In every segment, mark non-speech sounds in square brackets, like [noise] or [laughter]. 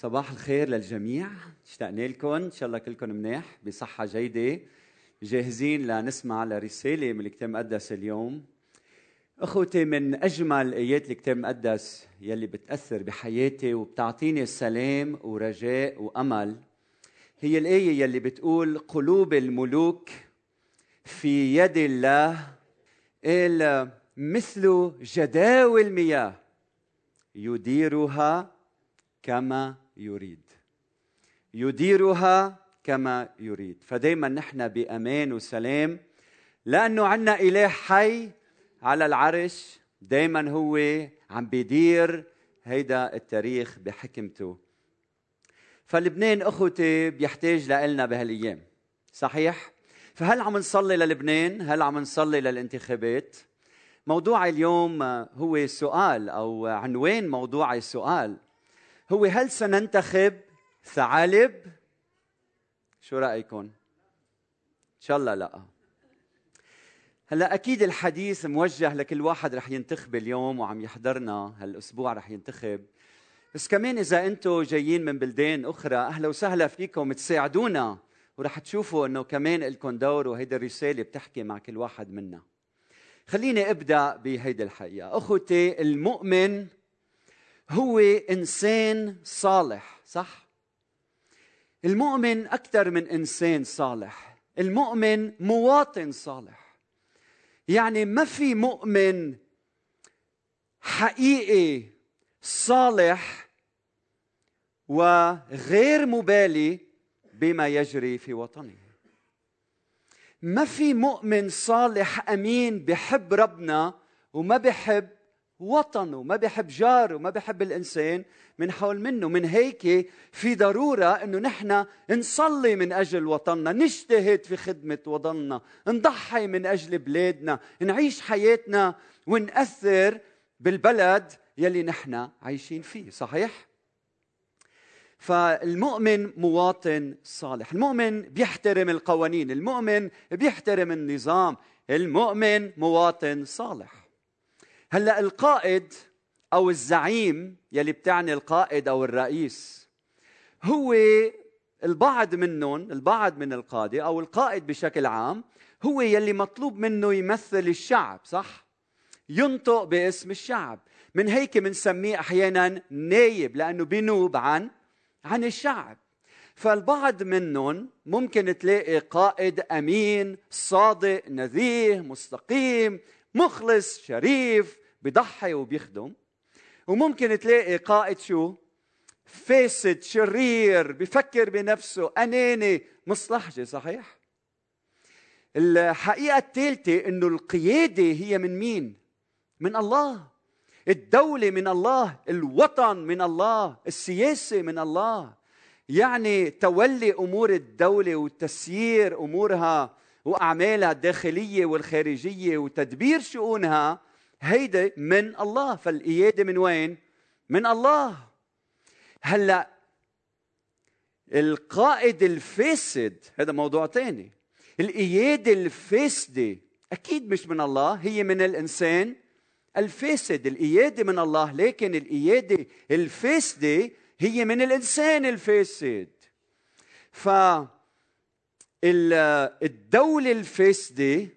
صباح الخير للجميع. اشتقنا لكم. إن شاء الله كلكم منيح بصحة جيدة. جاهزين لنسمع لرسالة من الكتاب المقدس اليوم. أخوتي من أجمل آيات الكتاب المقدس يلي بتأثر بحياتي وبتعطيني سلام ورجاء وأمل هي الآية يلي بتقول قلوب الملوك في يد الله مثل جداول مياه يديرها كما يريد. يديرها كما يريد. فدايما نحن بأمان وسلام لأنه عندنا إله حي على العرش دايما هو عم بيدير هيدا التاريخ بحكمته. فلبنان أخوتي بيحتاج لنا بهالأيام صحيح؟ فهل عم نصلي للبنان؟ هل عم نصلي للانتخابات؟ موضوع اليوم هو سؤال أو عنوان موضوع السؤال. هو هل سننتخب؟ ثعالب شو رايكم إن شاء الله لا. هلا أكيد الحديث موجه لكل واحد رح ينتخب اليوم وعم يحضرنا هالأسبوع رح ينتخب. بس كمان إذا أنتم جايين من بلدان أخرى أهلا وسهلا فيكم تساعدونا ورح تشوفوا إنه كمان لكم دور وهيدي الرسالة بتحكي مع كل واحد منا. خليني أبدأ بهيدي الحقيقة. أخوتي المؤمن هو إنسان صالح صح؟ المؤمن أكثر من إنسان صالح. المؤمن مواطن صالح. يعني ما في مؤمن حقيقي صالح وغير مبالي بما يجري في وطنه. ما في مؤمن صالح أمين بحب ربنا وما بحب وطنه ما بحب جاره ما بحب الإنسان من حول منه من هيك في ضرورة إنه نحن نصلي من أجل وطننا نجتهد في خدمة وطننا نضحي من أجل بلادنا نعيش حياتنا ونأثر بالبلد يلي نحن عايشين فيه صحيح؟ فالمؤمن مواطن صالح المؤمن بيحترم القوانين المؤمن بيحترم النظام المؤمن مواطن صالح. هلا القائد أو الزعيم يلي بتعني القائد أو الرئيس هو البعض منهم البعض من القادة أو القائد بشكل عام هو يلي مطلوب منه يمثل الشعب صح؟ ينطق باسم الشعب. من هيك بنسميه أحيانا نايب لأنه بينوب عن عن الشعب. فالبعض منهم ممكن تلاقي قائد أمين صادق نزيه مستقيم مخلص شريف بضحي وبيخدم. وممكن تلاقي قائد شو؟ فاسد شرير بفكر بنفسه أناني مصلحجي صحيح؟ الحقيقة الثالثه إنه القيادة هي من مين؟ من الله. الدولة من الله الوطن من الله السياسة من الله. يعني تولي أمور الدولة وتسيير أمورها وأعمالها الداخلية والخارجية وتدبير شؤونها هيدا من الله. فالقيادة من وين؟ من الله. هلأ القائد الفاسد هذا موضوع ثاني القيادة الفاسدة أكيد مش من الله هي من الإنسان الفاسد. القيادة من الله لكن القيادة الفاسدة هي من الإنسان الفاسد. ف الدولة الفاسدة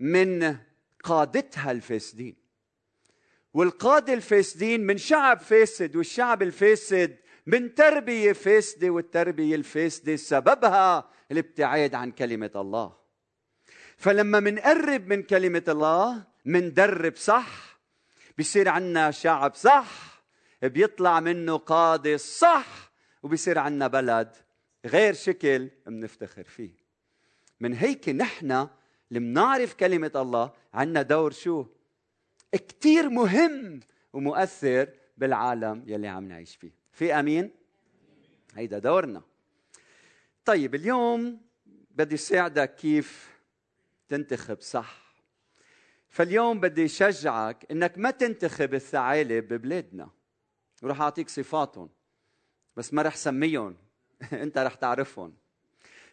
من قادتها الفاسدين. والقادة الفاسدين من شعب فاسد والشعب الفاسد من تربية فاسدة والتربية الفاسدة سببها الابتعاد عن كلمة الله. فلما منقرب من كلمة الله مندرب صح بيصير عنا شعب صح بيطلع منه قادة صح وبيصير عنا بلد غير شكل منفتخر فيه. من هيك نحن اللي بنعرف كلمة الله عندنا دور شو؟ كتير مهم ومؤثر بالعالم يلي عم نعيش فيه. في أمين؟ هيدا دورنا. طيب اليوم بدي ساعدك كيف تنتخب صح. فاليوم بدي شجعك إنك ما تنتخب الثعالب ببلادنا. وراح أعطيك صفاتهم بس ما رح سميهم. [laughs] انت رح تعرفهم.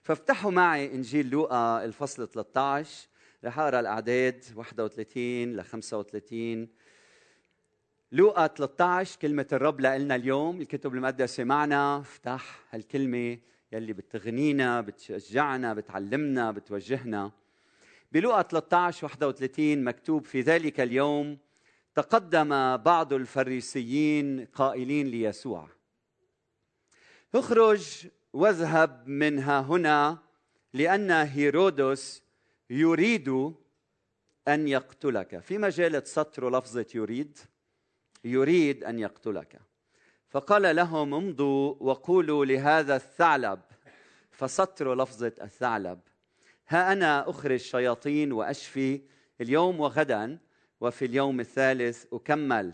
فافتحوا معي إنجيل لوقا الفصل 13 رح أقرأ الأعداد 31 ل 35 لوقا 13 كلمة الرب لنا اليوم الكتب المقدسة معنا. افتح هالكلمة يلي بتغنينا بتشجعنا بتعلمنا بتوجهنا. بلوقا 13 31 مكتوب في ذلك اليوم تقدم بعض الفريسيين قائلين ليسوع. اخرج واذهب منها هنا لأن هيرودس يريد أن يقتلك. في مجال سطر لفظة يريد يريد أن يقتلك. فقال لهم امضوا وقولوا لهذا الثعلب. فسطر لفظة الثعلب. ها أنا أخرج شياطين وأشفي اليوم وغدا وفي اليوم الثالث أكمل.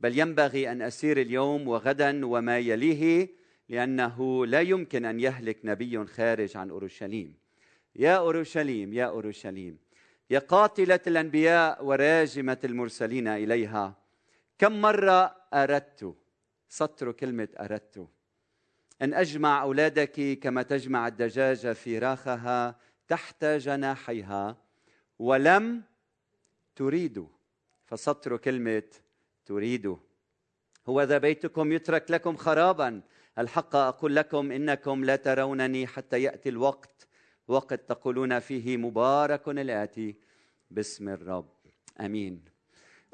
بل ينبغي أن أسير اليوم وغدا وما يليه لأنه لا يمكن أن يهلك نبي خارج عن أورشليم. يا أورشليم يا أورشليم. يا قاتلة الأنبياء وراجمة المرسلين إليها. كم مرة أردت سطر كلمة أردت أن أجمع أولادك كما تجمع الدجاجة فراخها تحت جناحيها ولم تريدوا فسطر كلمة تريدوا هو ذا بيتكم يترك لكم خرابا. الحق أقول لكم إنكم لا ترونني حتى يأتي الوقت وقد تقولون فيه مبارك الآتي باسم الرب. أمين.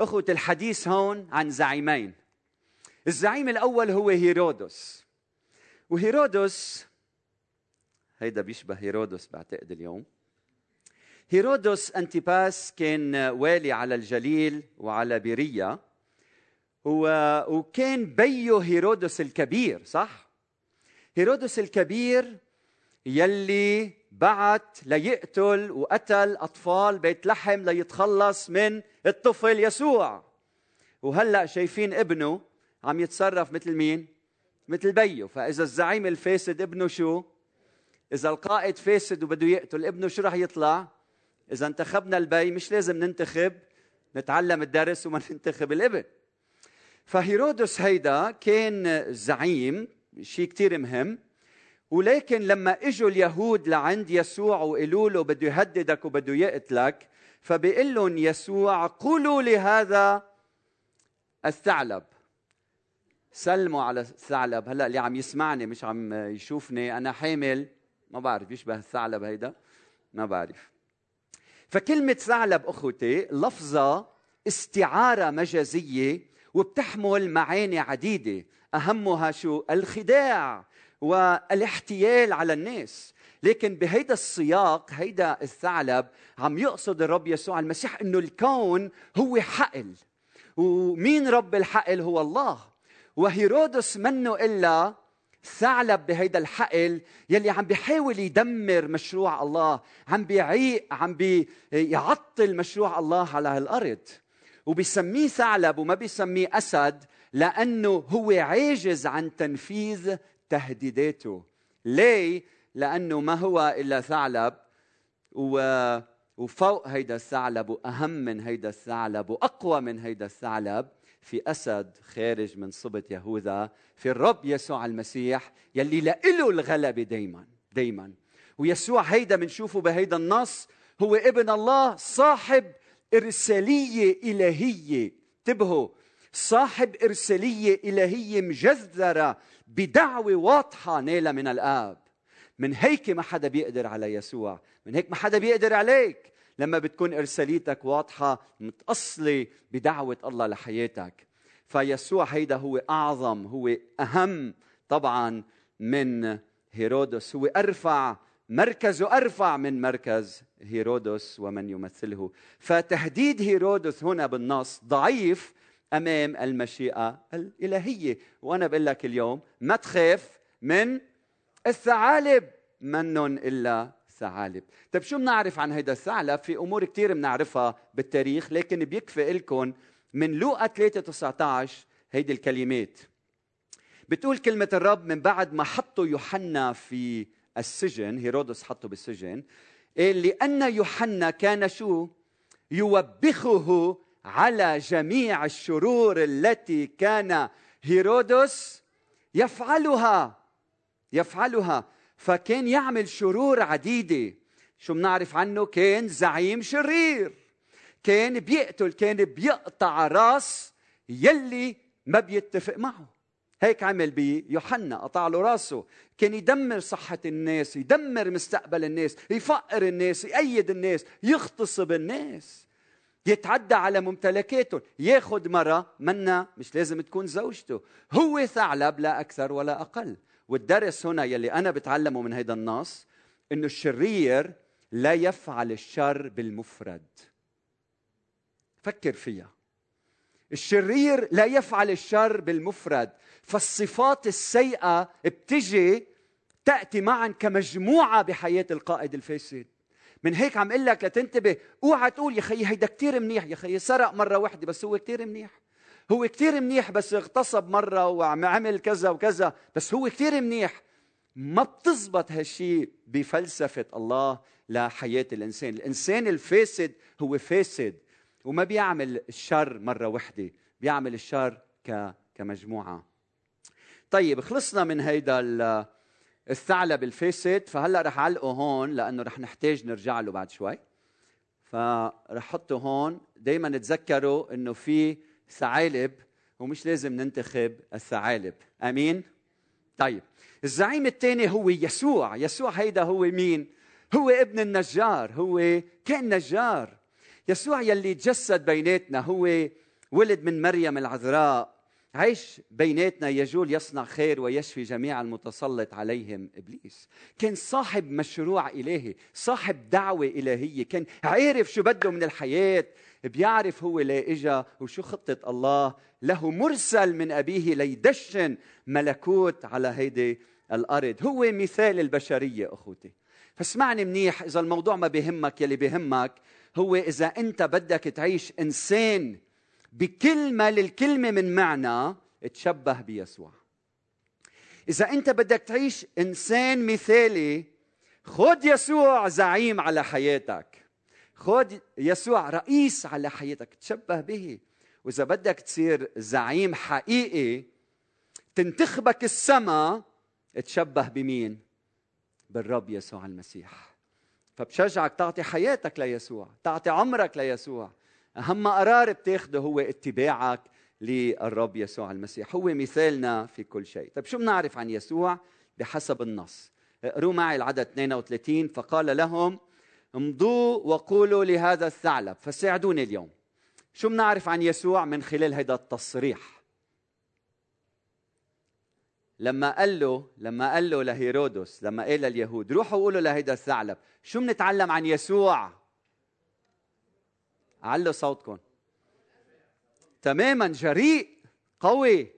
أخوة الحديث هون عن زعيمين. الزعيم الأول هو هيرودس. وهيرودس هيدا بيشبه هيرودس بعتقد اليوم. هيرودس أنتيباس كان والي على الجليل وعلى بيريا وكان بيو هيرودس الكبير صح؟ هيرودس الكبير يلي بعت ليقتل وقتل أطفال بيت لحم ليتخلص من الطفل يسوع. وهلأ شايفين ابنه عم يتصرف مثل مين؟ مثل بيو. فإذا الزعيم الفاسد ابنه شو؟ إذا القائد فاسد وبده يقتل ابنه شو راح يطلع؟ إذا انتخبنا البي مش لازم ننتخب نتعلم الدرس وما [laughs] ننتخب الابن. فهيرودس هيدا كان زعيم شيء كتير مهم ولكن لما إجوا اليهود لعند يسوع وقالوا له بده يهددك وبده يقتلك فبيقول لهم يسوع قولوا لهذا الثعلب. سلموا على الثعلب. هلأ اللي عم يسمعني مش عم يشوفني أنا حامل. ما بعرف يشبه الثعلب هيدا. ما بعرف. فكلمة ثعلب أخوتي لفظة استعارة مجازية وبتحمل معاني عديدة. أهمها شو؟ الخداع والاحتيال على الناس. لكن بهيدا السياق هيدا الثعلب عم يقصد الرب يسوع المسيح إنه الكون هو حقل. ومين رب الحقل؟ هو الله. وهيرودس منه إلا ثعلب بهيدا الحقل يلي عم بيحاول يدمر مشروع الله عم بيعيق عم بيعطل مشروع الله على هالأرض. وبيسميه ثعلب وما بيسميه أسد لأنه هو عاجز عن تنفيذ تهديداته. ليه؟ لأنه ما هو إلا ثعلب و وفوق هيدا الثعلب وأهم من هيدا الثعلب وأقوى من هيدا الثعلب في أسد خارج من صبت يهوذا في الرب يسوع المسيح يلي له الغلبه دائما دائما ويسوع هيدا بنشوفه بهيدا النص هو ابن الله صاحب إرسالية إلهية. انتبهوا صاحب إرسالية إلهية مجذرة بدعوة واضحة نالها من الآب. من هيك ما حدا بيقدر على يسوع. من هيك ما حدا بيقدر عليك. لما بتكون إرساليتك واضحة متأصلة بدعوة الله لحياتك. فيسوع هيدا هو أعظم هو أهم طبعا من هيرودس. هو أرفع مركزه أرفع من مركز هيرودس ومن يمثله. فتهديد هيرودس هنا بالنص ضعيف أمام المشيئة الإلهية. وأنا بقول لك اليوم ما تخاف من الثعالب. منن إلا ثعالب. طيب شو بنعرف عن هيدا الثعلب؟ في أمور كثير بنعرفها بالتاريخ لكن بيكفي لكم من لوقا 3 19 هيدي الكلمات. بتقول كلمة الرب من بعد ما حطوا يوحنا في السجن هيرودس حطه بالسجن إيه، لأن يوحنا كان شو؟ يوبخه على جميع الشرور التي كان هيرودس يفعلها. يفعلها. فكان يعمل شرور عديدة. شو بنعرف عنه؟ كان زعيم شرير. كان بيقتل كان بيقطع راس يلي ما بيتفق معه. هيك عمل بيوحنا قطع له راسه. كان يدمر صحة الناس يدمر مستقبل الناس يفقر الناس يأيد الناس يغتصب الناس. يتعدى على ممتلكاتهم ياخذ مرة منا مش لازم تكون زوجته. هو ثعلب لا أكثر ولا أقل. والدرس هنا يلي أنا بتعلمه من هيدا النص إنه الشرير لا يفعل الشر بالمفرد. فكر فيها. الشرير لا يفعل الشر بالمفرد. فالصفات السيئة بتجي تأتي معا كمجموعة بحياة القائد الفاسد. من هيك عم أقول لك لتنتبه اوعى تقول يا خيي هيدا كثير منيح يا خيي سرق مرة واحدة بس هو كثير منيح. هو كثير منيح بس اغتصب مرة وعم عمل كذا وكذا بس هو كثير منيح. ما بتزبط هالشيء بفلسفة الله لحياة الإنسان. الإنسان الفاسد هو فاسد وما بيعمل الشر مرة واحدة بيعمل الشر كمجموعة. طيب خلصنا من هيدا الثعلب الفاسد فهلأ رح اعلقه هون لأنه رح نحتاج نرجع له بعد شوي. فرح احطه هون. دائما تذكروا إنه في ثعالب ومش لازم ننتخب الثعالب. آمين؟ طيب الزعيم الثاني هو يسوع. يسوع هيدا هو مين؟ هو ابن النجار. هو كان نجار. يسوع يلي تجسد بيناتنا هو ولد من مريم العذراء. عيش بيناتنا يجول يصنع خير ويشفي جميع المتسلط عليهم. إبليس كان صاحب مشروع إلهي صاحب دعوة إلهية كان عارف شو بده من الحياة بيعرف هو ليه إجا وشو خطة الله. له مرسل من أبيه ليدشن ملكوت على هيدي الأرض. هو مثال البشرية أخوتي. فاسمعني منيح إذا الموضوع ما بيهمك يلي بيهمك هو إذا أنت بدك تعيش إنسان بكل ما للكلمة من معنى تشبه بيسوع. إذا أنت بدك تعيش إنسان مثالي خذ يسوع زعيم على حياتك. خذ يسوع رئيس على حياتك تشبه به. وإذا بدك تصير زعيم حقيقي تنتخبك السماء تشبه بمين؟ بالرب يسوع المسيح. فبشجعك تعطي حياتك ليسوع تعطي عمرك ليسوع. أهم قرار بتاخده هو اتباعك للرب يسوع المسيح. هو مثالنا في كل شيء. طيب شو بنعرف عن يسوع؟ بحسب النص. اقروا معي العدد 32 فقال لهم امضوا وقولوا لهذا الثعلب. فساعدوني اليوم. شو بنعرف عن يسوع من خلال هذا التصريح؟ لما قال له لما قال له لهيرودس لما قال لليهود روحوا قولوا لهيدا الثعلب. شو بنتعلم عن يسوع؟ علوا صوتكم تماما جريء قوي.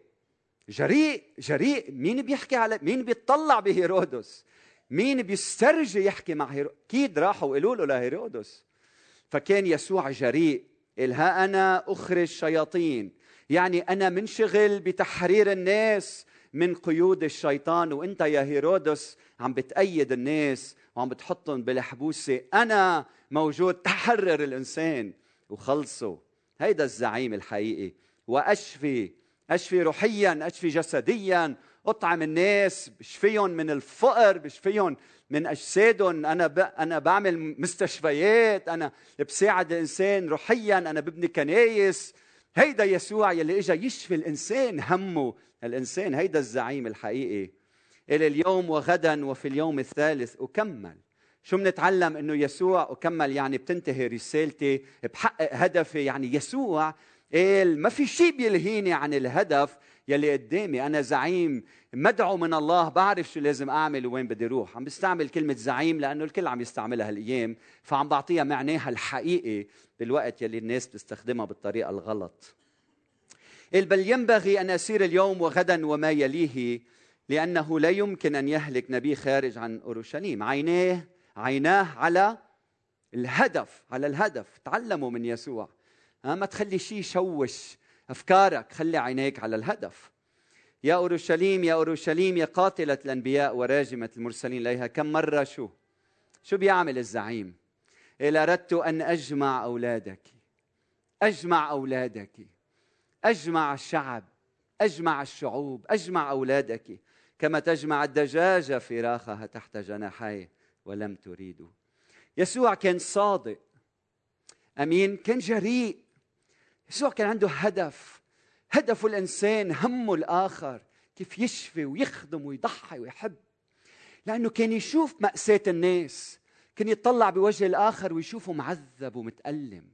جريء جريء. مين بيحكي على مين بيطلع بهيرودس مين بيسترجي يحكي مع هيرودس أكيد راحوا قالوا له لهيرودس فكان يسوع جريء. قال ها أنا أخرج شياطين يعني أنا منشغل بتحرير الناس من قيود الشيطان. وأنت يا هيرودس عم بتأيد الناس وعم بتحطهم بالحبوسة. أنا موجود تحرر الإنسان. وخلصوا. هيدا الزعيم الحقيقي. وأشفي أشفي روحيا أشفي جسديا. أطعم الناس بشفيهم من الفقر بشفيهم من أجسادهم. أنا ب... أنا بعمل مستشفيات. أنا بساعد الإنسان روحيا. أنا ببني كنايس. هيدا يسوع يلي اجى يشفي الإنسان همه. الإنسان هيدا الزعيم الحقيقي. إلى اليوم وغدا وفي اليوم الثالث أكمل. شو بنتعلم إنه يسوع وكمل يعني بتنتهي رسالتي بحقق هدفي. يعني يسوع قال ما في شيء بيلهيني عن الهدف يلي قدامي. أنا زعيم مدعو من الله بعرف شو لازم أعمل وين بدي أروح عم بستعمل كلمة زعيم لأنه الكل عم يستعملها هالأيام. فعم بعطيها معناها الحقيقي بالوقت يلي الناس بتستخدمها بالطريقة الغلط. قال بل ينبغي أن أسير اليوم وغدا وما يليه لأنه لا يمكن أن يهلك نبي خارج عن أورشليم. عيناه عيناه على الهدف على الهدف. تعلموا من يسوع. ما تخلي شيء يشوش أفكارك. خلي عينيك على الهدف. يا أورشليم يا أورشليم يا قاتلة الأنبياء وراجمه المرسلين إليها. كم مرة شو؟ شو بيعمل الزعيم؟ إذا أردت أن أجمع أولادك. أجمع أولادك. أجمع الشعب. أجمع الشعوب. أجمع أولادك. كما تجمع الدجاجة فراخها تحت جناحيه. ولم تريدوا يسوع كان صادق. أمين؟ كان جريء. يسوع كان عنده هدف. هدف الإنسان همه الآخر كيف يشفي ويخدم ويضحي ويحب. لأنه كان يشوف مأساة الناس كان يطلع بوجه الآخر ويشوفه معذب ومتألم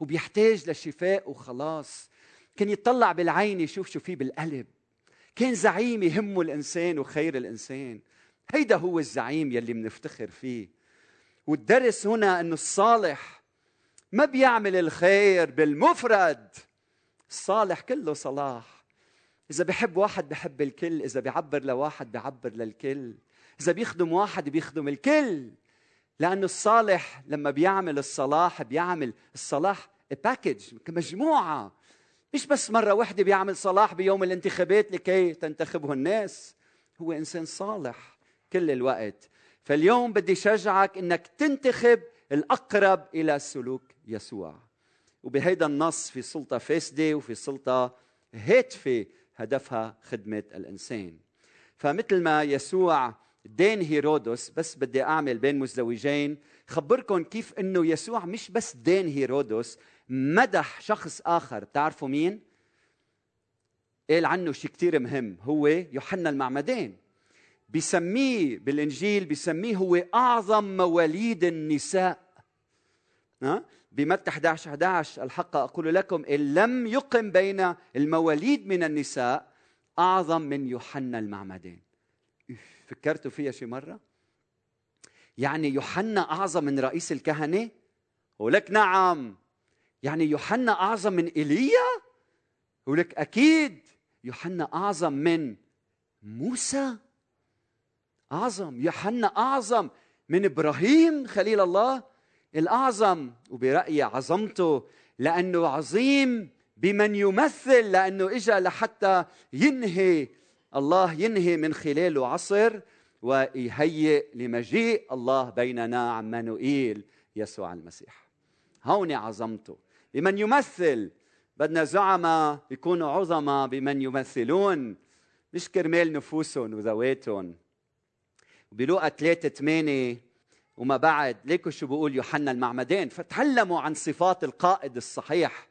وبيحتاج لشفاء وخلاص. كان يطلع بالعين يشوف شو فيه بالقلب. كان زعيم يهمه الإنسان وخير الإنسان. هيدا هو الزعيم يلي منفتخر فيه. والدرس هنا إنه الصالح ما بيعمل الخير بالمفرد الصالح كله صلاح. إذا بحب واحد بحب الكل إذا بيعبر لواحد بيعبر للكل. إذا بيخدم واحد بيخدم الكل. لأنه الصالح لما بيعمل الصلاح بيعمل الصلاح باكج كمجموعة مش بس مرة واحدة بيعمل صلاح بيوم الانتخابات لكي تنتخبه الناس. هو إنسان صالح. كل الوقت. فاليوم بدي شجعك إنك تنتخب الأقرب إلى سلوك يسوع. وبهيدا النص في سلطة فاسدة وفي سلطة هاتفة هدفها خدمة الإنسان. فمثل ما يسوع دين هيرودس بس بدي أعمل بين مزدوجين خبركم كيف إنه يسوع مش بس دين هيرودس مدح شخص آخر. بتعرفوا مين؟ قال عنه شيء كثير مهم. هو يوحنا المعمدان بيسميه بالإنجيل بيسميه هو أعظم مواليد النساء. ها؟ بمتى 11 11 الحق أقول لكم إن لم يقم بين المواليد من النساء أعظم من يوحنا المعمدان فكرتوا فيها شي مرة؟ يعني يوحنا أعظم من رئيس الكهنة؟ ولك نعم. يعني يوحنا أعظم من إيليا؟ ولك أكيد. يوحنا أعظم من موسى؟ أعظم يوحنا أعظم من إبراهيم خليل الله. الأعظم وبرأيي عظمته لأنه عظيم بمن يمثل لأنه اجى لحتى ينهي الله ينهي من خلاله عصر ويهيئ لمجيء الله بيننا عمانوئيل يسوع المسيح. هون عظمته. بمن يمثل بدنا زعماء يكونوا عظماء بمن يمثلون مش كرمال نفوسهم وذواتهم. بلوقا 3 8 وما بعد ليكوا شو بيقول يوحنا المعمدان فتعلموا عن صفات القائد الصحيح.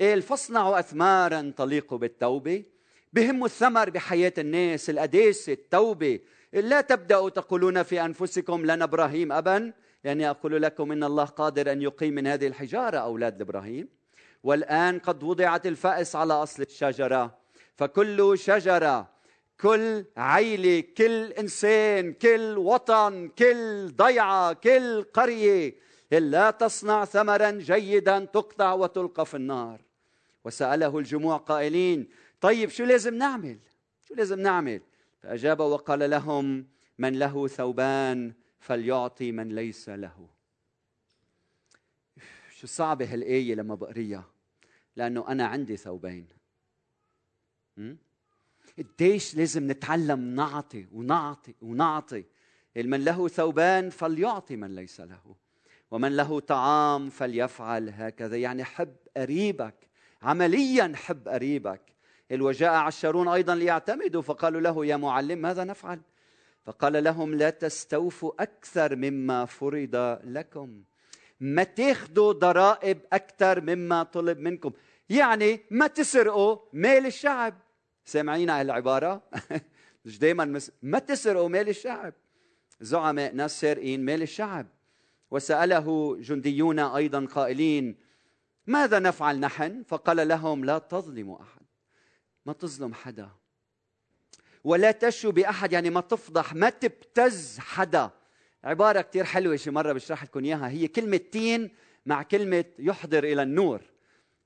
قال فاصنعوا اثمارا تليق بالتوبة بهم الثمر بحياة الناس القداسه التوبة. لا تبدأوا تقولون في أنفسكم لنا إبراهيم ابا يعني أقول لكم إن الله قادر أن يقيم من هذه الحجارة أولاد إبراهيم. والآن قد وضعت الفأس على أصل الشجرة فكل شجرة كل عيلة كل إنسان كل وطن كل ضيعة كل قرية لا تصنع ثمرا جيدا تقطع وتلقى في النار. وسأله الجموع قائلين طيب شو لازم نعمل؟ شو لازم نعمل؟ فأجاب وقال لهم من له ثوبان فليعطي من ليس له. شو صعبة هالآية لما بقريها لأنه أنا عندي ثوبين. قديش لازم نتعلم نعطي ونعطي ونعطي. من له ثوبان فليعطي من ليس له ومن له طعام فليفعل هكذا. يعني حب قريبك عمليا حب قريبك. وجاء عشرون أيضا ليعتمدوا فقالوا له يا معلم ماذا نفعل؟ فقال لهم لا تستوفوا أكثر مما فرض لكم. ما تاخذوا ضرائب أكثر مما طلب منكم. يعني ما تسرقوا مال الشعب. سامعين على العبارة؟ [laughs] مش دايما مس... ما تسرقوا مال الشعب. زعماء ناس سارقين مال الشعب. وسأله جنديون أيضا قائلين ماذا نفعل نحن؟ فقال لهم لا تظلموا أحد. ما تظلم حدا. ولا تشوا بأحد. يعني ما تفضح ما تبتز حدا. عبارة كتير حلوة شي مرة بشرح لكم إياها. هي كلمة تين مع كلمة يحضر إلى النور.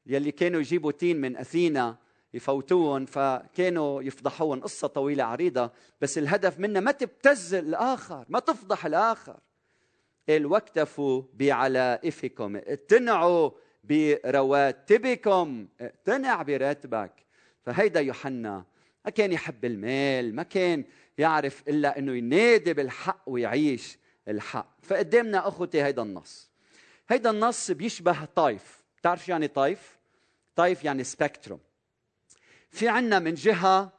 يلي كانوا يجيبوا تين من أثينا. يفوتوهم فكانوا يفضحوهم قصة طويلة عريضة بس الهدف منها ما تبتز الآخر ما تفضح الآخر. قال واكتفوا بعلائفكم اتنعوا برواتبكم اقتنع براتبك. فهيدا يوحنا ما كان يحب المال ما كان يعرف إلا إنه ينادي بالحق ويعيش الحق. فقدامنا أخوتي هيدا النص. هيدا النص بيشبه طيف بتعرف يعني طيف طيف يعني spectrum في عنا من جهة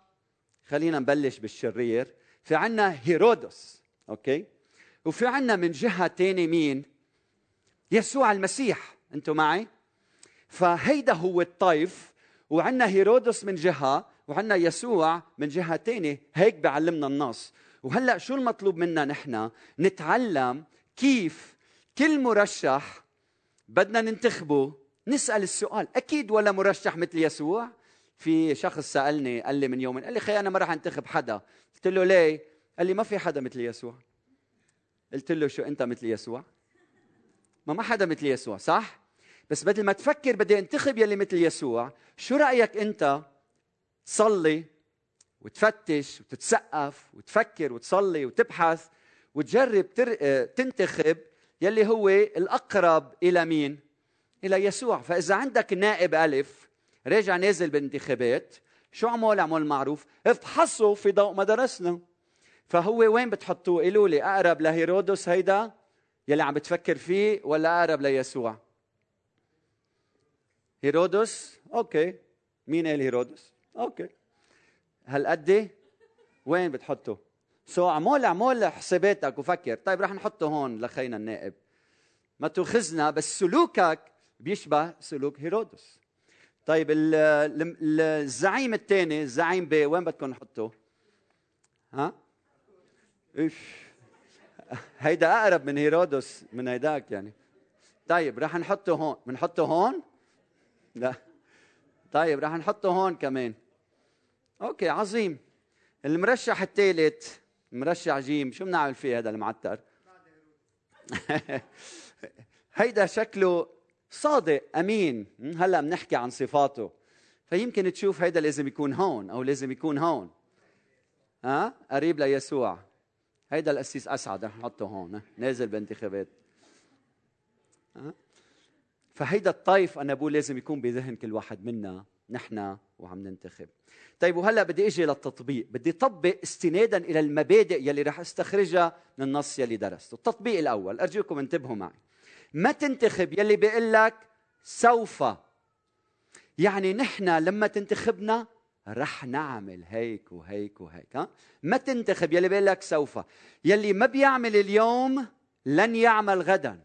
خلينا نبلش بالشرير في عنا هيرودس okay؟ وفي عنا من جهة تاني مين؟ يسوع المسيح أنتم معي؟ فهيدا هو الطيف وعندنا هيرودس من جهة وعندنا يسوع من جهة ثانية هيك بيعلمنا النص. وهلأ شو المطلوب منا نحن؟ نتعلم كيف كل مرشح بدنا ننتخبه. نسأل السؤال أكيد ولا مرشح مثل يسوع؟ في شخص سألني قال لي من يومين قال لي خي أنا ما راح أنتخب حدا. قلت له ليه؟ قال لي ما في حدا مثل يسوع. قلت له شو أنت مثل يسوع؟ ما ما حدا مثل يسوع صح؟ بس بدل ما تفكر بدي أنتخب يلي مثل يسوع شو رأيك أنت؟ تصلي وتفتش وتتسقف وتفكر وتصلي وتبحث وتجرب تر... تنتخب يلي هو الأقرب إلى مين؟ إلى يسوع. فإذا عندك نائب ألف راجع نازل بالانتخابات شو عمل؟ عمل معروف. افحصوا في ضوء ما درسنا فهو وين بتحطوه؟ قولوا لي أقرب لهيرودس هيدا يلي عم بتفكر فيه ولا أقرب ليسوع؟ هيرودس؟ okay. مين قال هيرودس؟ okay. هالقد وين بتحطه؟ so عمول عمول حساباتك وفكر. طيب رح نحطه هون لخينا النائب. ما تاخذنا بس سلوكك بيشبه سلوك هيرودس. طيب الزعيم الثاني الزعيم ب وين بدكم نحطه؟ ها؟ إيش؟ هيدا أقرب من هيرودس من هيداك يعني. طيب رح نحطه هون. بنحطه هون؟ لا. طيب رح نحطه هون كمان. okay عظيم. المرشح الثالث مرشح جيم. شو بنعمل فيه هذا المعتر؟ [laughs] هيدا شكله صادق أمين. هلا بنحكي عن صفاته. فيمكن تشوف هيدا لازم يكون هون أو لازم يكون هون. ها؟ قريب ليسوع. هيدا القسيس أسعد رح نحطه هون. نازل بانتخابات. ها؟ فهيدا الطيف أنا بقول لازم يكون بذهن كل واحد منا نحن وعم ننتخب. طيب وهلا بدي إجي للتطبيق. بدي طبق استنادا إلى المبادئ يلي رح أستخرجها من النص يلي درسته. التطبيق الأول أرجوكم انتبهوا معي. ما تنتخب يلي بيقول لك سوف. يعني نحن لما تنتخبنا رح نعمل هيك وهيك وهيك ها؟ ما تنتخب يلي بيقول لك سوف. يلي ما بيعمل اليوم لن يعمل غدا.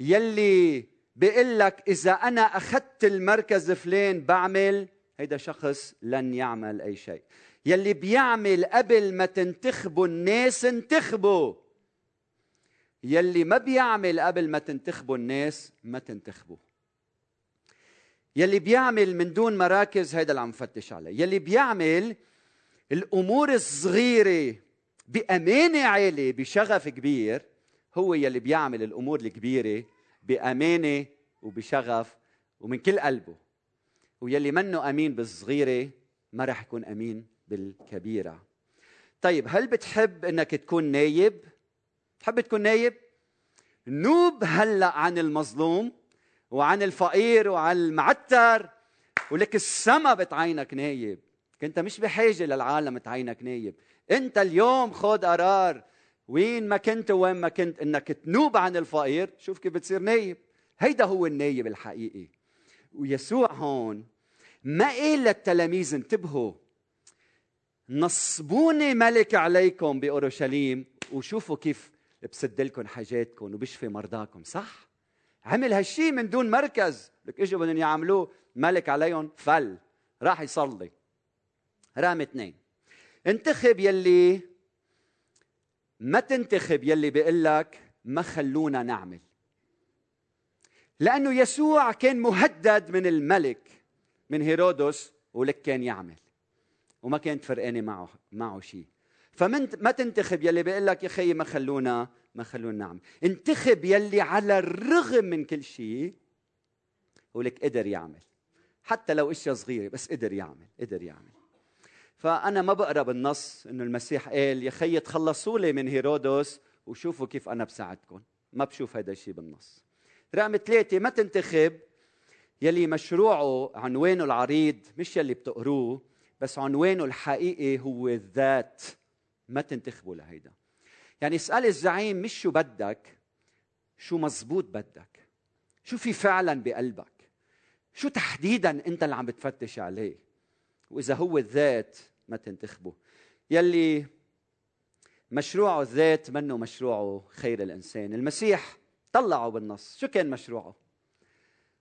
يلي بيقول لك إذا أنا أخذت المركز فلان بعمل هيدا شخص لن يعمل أي شيء. يلي بيعمل قبل ما تنتخبوا الناس انتخبوا. يلي ما بيعمل قبل ما تنتخبوا الناس ما تنتخبوا يلي بيعمل من دون مراكز هيدا اللي عم فتش عليه. يلي بيعمل الأمور الصغيرة بأمانة عالية بشغف كبير هو يلي بيعمل الأمور الكبيرة بأمانة وبشغف ومن كل قلبه. ويلي منه أمين بالصغيرة ما راح يكون أمين بالكبيرة. طيب هل بتحب إنك تكون نايب تحب تكون نايب؟ نوب هلا عن المظلوم وعن الفقير وعن المعتر ولك السما بتعينك نايب. انت مش بحاجة للعالم تعينك نايب. انت اليوم خذ قرار وين ما كنت وين ما كنت انك تنوب عن الفقير شوف كيف بتصير نايب. هيدا هو النايب الحقيقي. ويسوع هون ما قال للتلاميذ انتبهوا نصبوني ملك عليكم بأورشليم وشوفوا كيف بسد لكم حاجاتكم وبشفي مرضاكم صح؟ عمل هالشيء من دون مركز. لك إجوا بدهم يعملوه ملك عليهم فل. راح يصلي. رقم اثنين. انتخب يلي ما تنتخب يلي بيقول لك ما خلونا نعمل. لأنه يسوع كان مهدد من الملك من هيرودس ولك كان يعمل. وما كانت فرقانة معه معه شيء فمن ما تنتخب يلي بيقول لك يا خيي ما خلونا ما خلونا نعمل. انتخب يلي على الرغم من كل شيء ولك قدر يعمل. حتى لو إشياء صغيرة بس قدر يعمل قدر يعمل. فأنا ما بقرا بالنص إنه المسيح قال يا خيي تخلصوا لي من هيرودس وشوفوا كيف أنا بساعدكم. ما بشوف هذا الشيء بالنص. رقم ثلاثة ما تنتخب يلي مشروعه عنوانه العريض مش يلي بتقروه بس عنوانه الحقيقي هو الذات. ما تنتخبوا لهيدا. يعني اسأل الزعيم مش شو بدك شو مزبوط بدك شو في فعلا بقلبك شو تحديدا أنت اللي عم بتفتش عليه وإذا هو الذات ما تنتخبه. يلي مشروعه الذات منه مشروعه خير الإنسان. المسيح طلعوا بالنص. شو كان مشروعه؟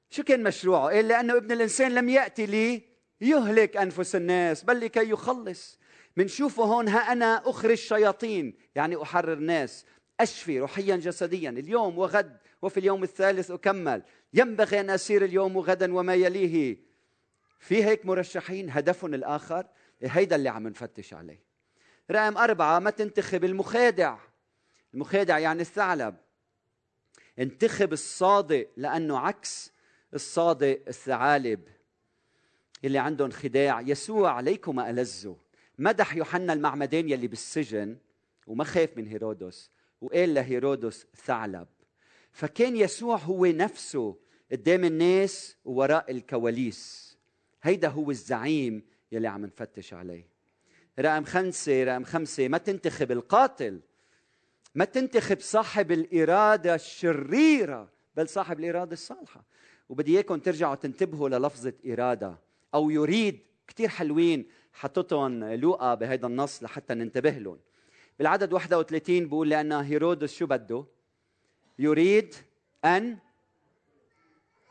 شو كان مشروعه؟ قال لأنه ابن الإنسان لم يأتي لي يهلك أنفس الناس بل لكي يخلص. منشوفه هون ها أنا أخرج شياطين يعني أحرر ناس أشفي روحيا جسديا. اليوم وغد وفي اليوم الثالث أكمل. ينبغي أن أسير اليوم وغدا وما يليه. في هيك مرشحين هدفهم الآخر هيدا اللي عم نفتش عليه. رقم أربعة ما تنتخب المخادع. المخادع يعني الثعلب. انتخب الصادق لأنه عكس الصادق الثعالب. اللي عندهم خداع يسوع عليكم ألزوا مدح يوحنا المعمدان يلي بالسجن وما خاف من هيرودس وقال لهيرودس ثعلب. فكان يسوع هو نفسه قدام الناس ووراء الكواليس. هيدا هو الزعيم يلي عم نفتش عليه. رقم خمسة رقم خمسة ما تنتخب القاتل ما تنتخب صاحب الإرادة الشريرة بل صاحب الإرادة الصالحة. وبدي إياكم ترجعوا تنتبهوا للفظة إرادة أو يريد كثير حلوين حطتهم لوقا بهذا النص لحتى ننتبه لهم. بالعدد 31 بقول لأن هيرودس شو بده؟ يريد أن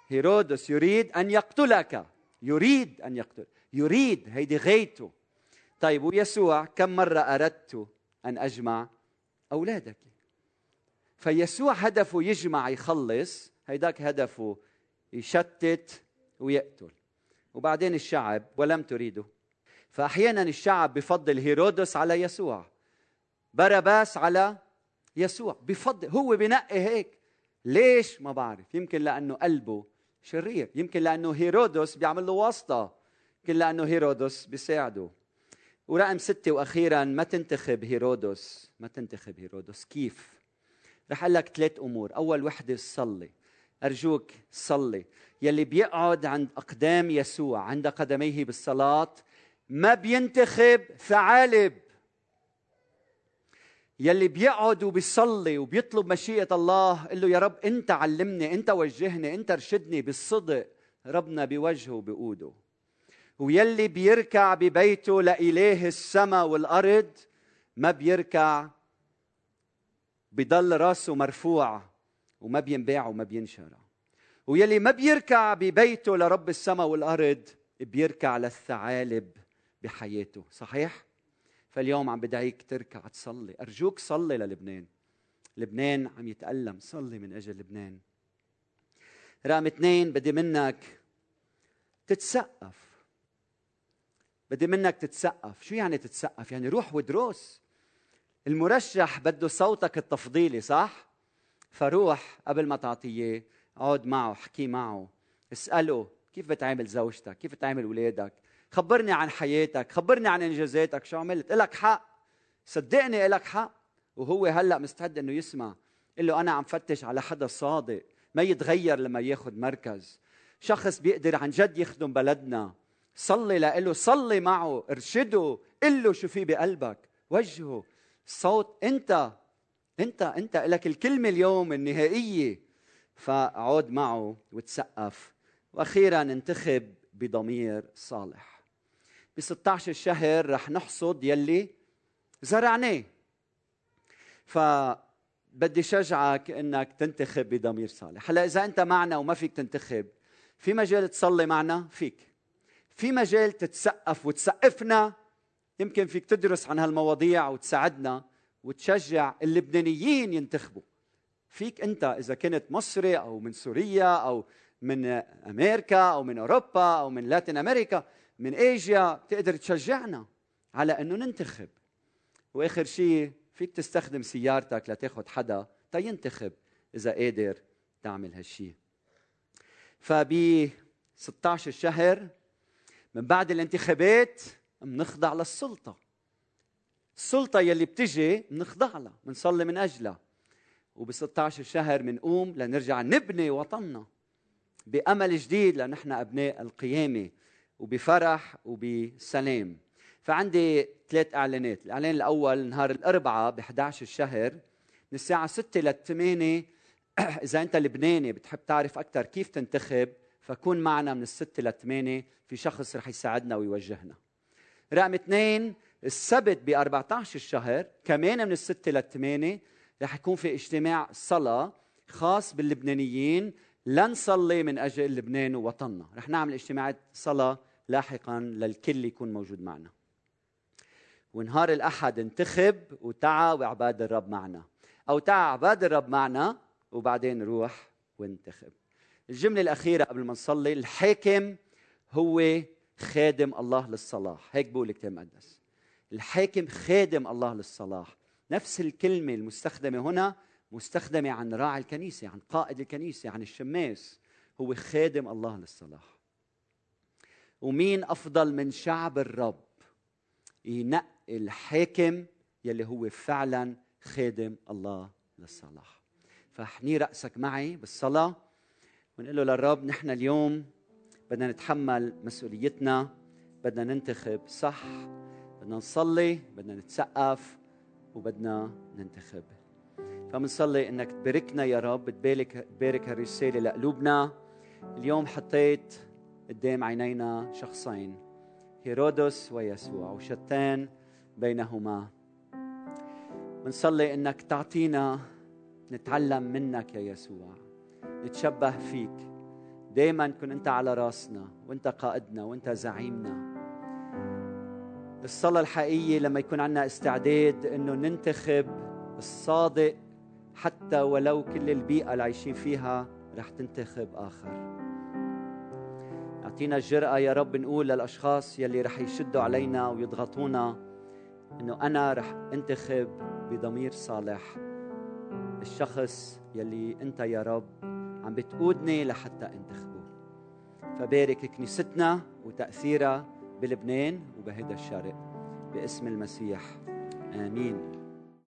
هيرودس يريد أن يقتلك. يريد أن يقتل. يريد هيدي غايته طيب ويسوع كم مرة أردت أن أجمع أولادك؟ فيسوع هدفه يجمع يخلص هيداك هدفه يشتت ويقتل. وبعدين الشعب ولم تريده. فأحيانا الشعب بفضل هيرودس على يسوع باراباس على يسوع بفضل هو بنقي هيك. ليش؟ ما بعرف. يمكن لأنه قلبه شرير يمكن لأنه هيرودس بيعمل له واسطة يمكن لأنه هيرودس بيساعده. ورقم ستة وأخيرا ما تنتخب هيرودس ما تنتخب هيرودس. كيف؟ رح أقول لك ثلاث أمور. أول وحدة صلي. أرجوك صلي. يلي بيقعد عند أقدام يسوع عند قدميه بالصلاة ما بينتخب ثعالب يلي بيقعد وبيصلي وبيطلب مشيئة الله قل له يا رب أنت علمني أنت وجهني أنت ارشدني بالصدق ربنا بوجهه بقوده ويلي بيركع ببيته لإله السماء والأرض ما بيركع بضل راسه مرفوع وما بينباع وما بينشرى. ويلي ما بيركع ببيته لرب السماء والأرض بيركع للثعالب. بحياته صحيح؟ فاليوم عم بدعيك تركع تصلي. أرجوك صلي للبنان. لبنان عم يتألم صلي من أجل لبنان. رقم اثنين بدي منك تتسقف. بدي منك تتسقف. شو يعني تتسقف؟ يعني روح ودروس. المرشح بده صوتك التفضيلي صح؟ فروح قبل ما تعطيه اقعد معه احكي معه. اسأله كيف بتعامل زوجتك؟ كيف بتعامل اولادك خبرني عن حياتك خبرني عن إنجازاتك شو عملت؟ لك حق. صدقني لك حق. وهو هلأ مستعد إنه يسمع قل له أنا عم فتش على حدا صادق ما يتغير لما ياخذ مركز. شخص بيقدر عن جد يخدم بلدنا. صلي له صلي معه ارشده قل له شو في بقلبك. وجهه. الصوت أنت أنت أنت لك الكلمة اليوم النهائية. فاقعد معه وتسقف. وأخيرا انتخب بضمير صالح. ب 16 شهر رح نحصد يلي زرعناه. فبدي شجعك إنك تنتخب بضمير صالح. هلا إذا أنت معنا وما فيك تنتخب في مجال تصلي معنا؟ فيك. في مجال تتسقف وتسقفنا؟ يمكن فيك تدرس عن هالمواضيع وتساعدنا وتشجع اللبنانيين ينتخبوا. فيك أنت إذا كنت مصري أو من سوريا أو من أمريكا أو من أوروبا أو من لاتين أمريكا من ايجيا تقدر تشجعنا على إنه ننتخب. وآخر شيء فيك تستخدم سيارتك لتاخذ حدا تينتخب إذا قادر تعمل هالشيء. فب 16 شهر من بعد الانتخابات بنخضع للسلطة. السلطة يلي بتجي بنخضع لها بنصلي من أجلها. وب 16 شهر بنقوم لنرجع نبني وطننا بأمل جديد لنحن أبناء القيامة. وبفرح وبسلام. فعندي ثلاث إعلانات. الإعلان الأول نهار الأربعاء ب 11 الشهر من الساعة 6 ل 8 إذا أنت لبناني بتحب تعرف أكثر كيف تنتخب فكون معنا من الستة للثمانية في شخص رح يساعدنا ويوجهنا. رقم اثنين السبت ب 14 الشهر كمان من الستة للثمانية رح يكون في اجتماع صلاة خاص باللبنانيين لا نصلي من أجل لبنان ووطننا رح نعمل اجتماعات صلاة لاحقا للكل يكون موجود معنا. ونهار الأحد انتخب وتعا وعباد الرب معنا. أو تعا عباد الرب معنا وبعدين روح وانتخب. الجملة الأخيرة قبل ما نصلي الحاكم هو خادم الله للصلاح. هيك بقول الكتاب المقدس. الحاكم خادم الله للصلاح. نفس الكلمة المستخدمة هنا مستخدمة عن راعي الكنيسة عن قائد الكنيسة عن الشماس. هو خادم الله للصلاح. ومين أفضل من شعب الرب؟ ينقي الحاكم يلي هو فعلا خادم الله للصلاح فاحني رأسك معي بالصلاة ونقول له للرب نحن اليوم بدنا نتحمل مسؤوليتنا بدنا ننتخب صح؟ بدنا نصلي بدنا نتسقف وبدنا ننتخب. فمنصلي إنك تباركنا يا رب تبارك تبارك هالرسالة لقلوبنا. اليوم حطيت قدام عينينا شخصين هيرودس ويسوع وشتان بينهما. بنصلي إنك تعطينا نتعلم منك يا يسوع نتشبه فيك. دايما كن أنت على راسنا وأنت قائدنا وأنت زعيمنا. الصلاة الحقيقية لما يكون عندنا استعداد إنه ننتخب الصادق حتى ولو كل البيئة اللي عايشين فيها رح تنتخب آخر. أعطينا الجرأة يا رب نقول للأشخاص يلي رح يشدوا علينا ويضغطونا إنه أنا رح انتخب بضمير صالح. الشخص يلي أنت يا رب عم بتقودني لحتى انتخبه. فبارك كنيستنا وتأثيرها بلبنان وبهذا الشرق باسم المسيح. آمين.